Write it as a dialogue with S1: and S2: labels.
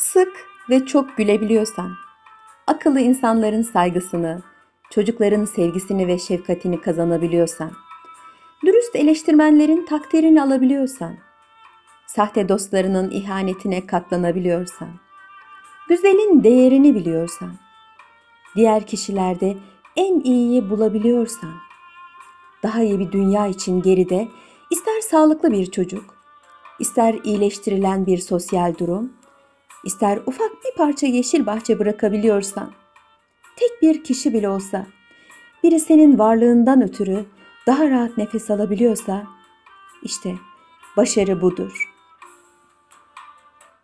S1: sık ve çok gülebiliyorsan, akıllı insanların saygısını, çocukların sevgisini ve şefkatini kazanabiliyorsan, dürüst eleştirmenlerin takdirini alabiliyorsan, sahte dostlarının ihanetine katlanabiliyorsan, güzelin değerini biliyorsan, diğer kişilerde en iyiyi bulabiliyorsan, daha iyi bir dünya için geride ister sağlıklı bir çocuk, ister iyileştirilen bir sosyal durum, ister ufak bir parça yeşil bahçe bırakabiliyorsan, tek bir kişi bile olsa, biri senin varlığından ötürü daha rahat nefes alabiliyorsa, işte başarı budur.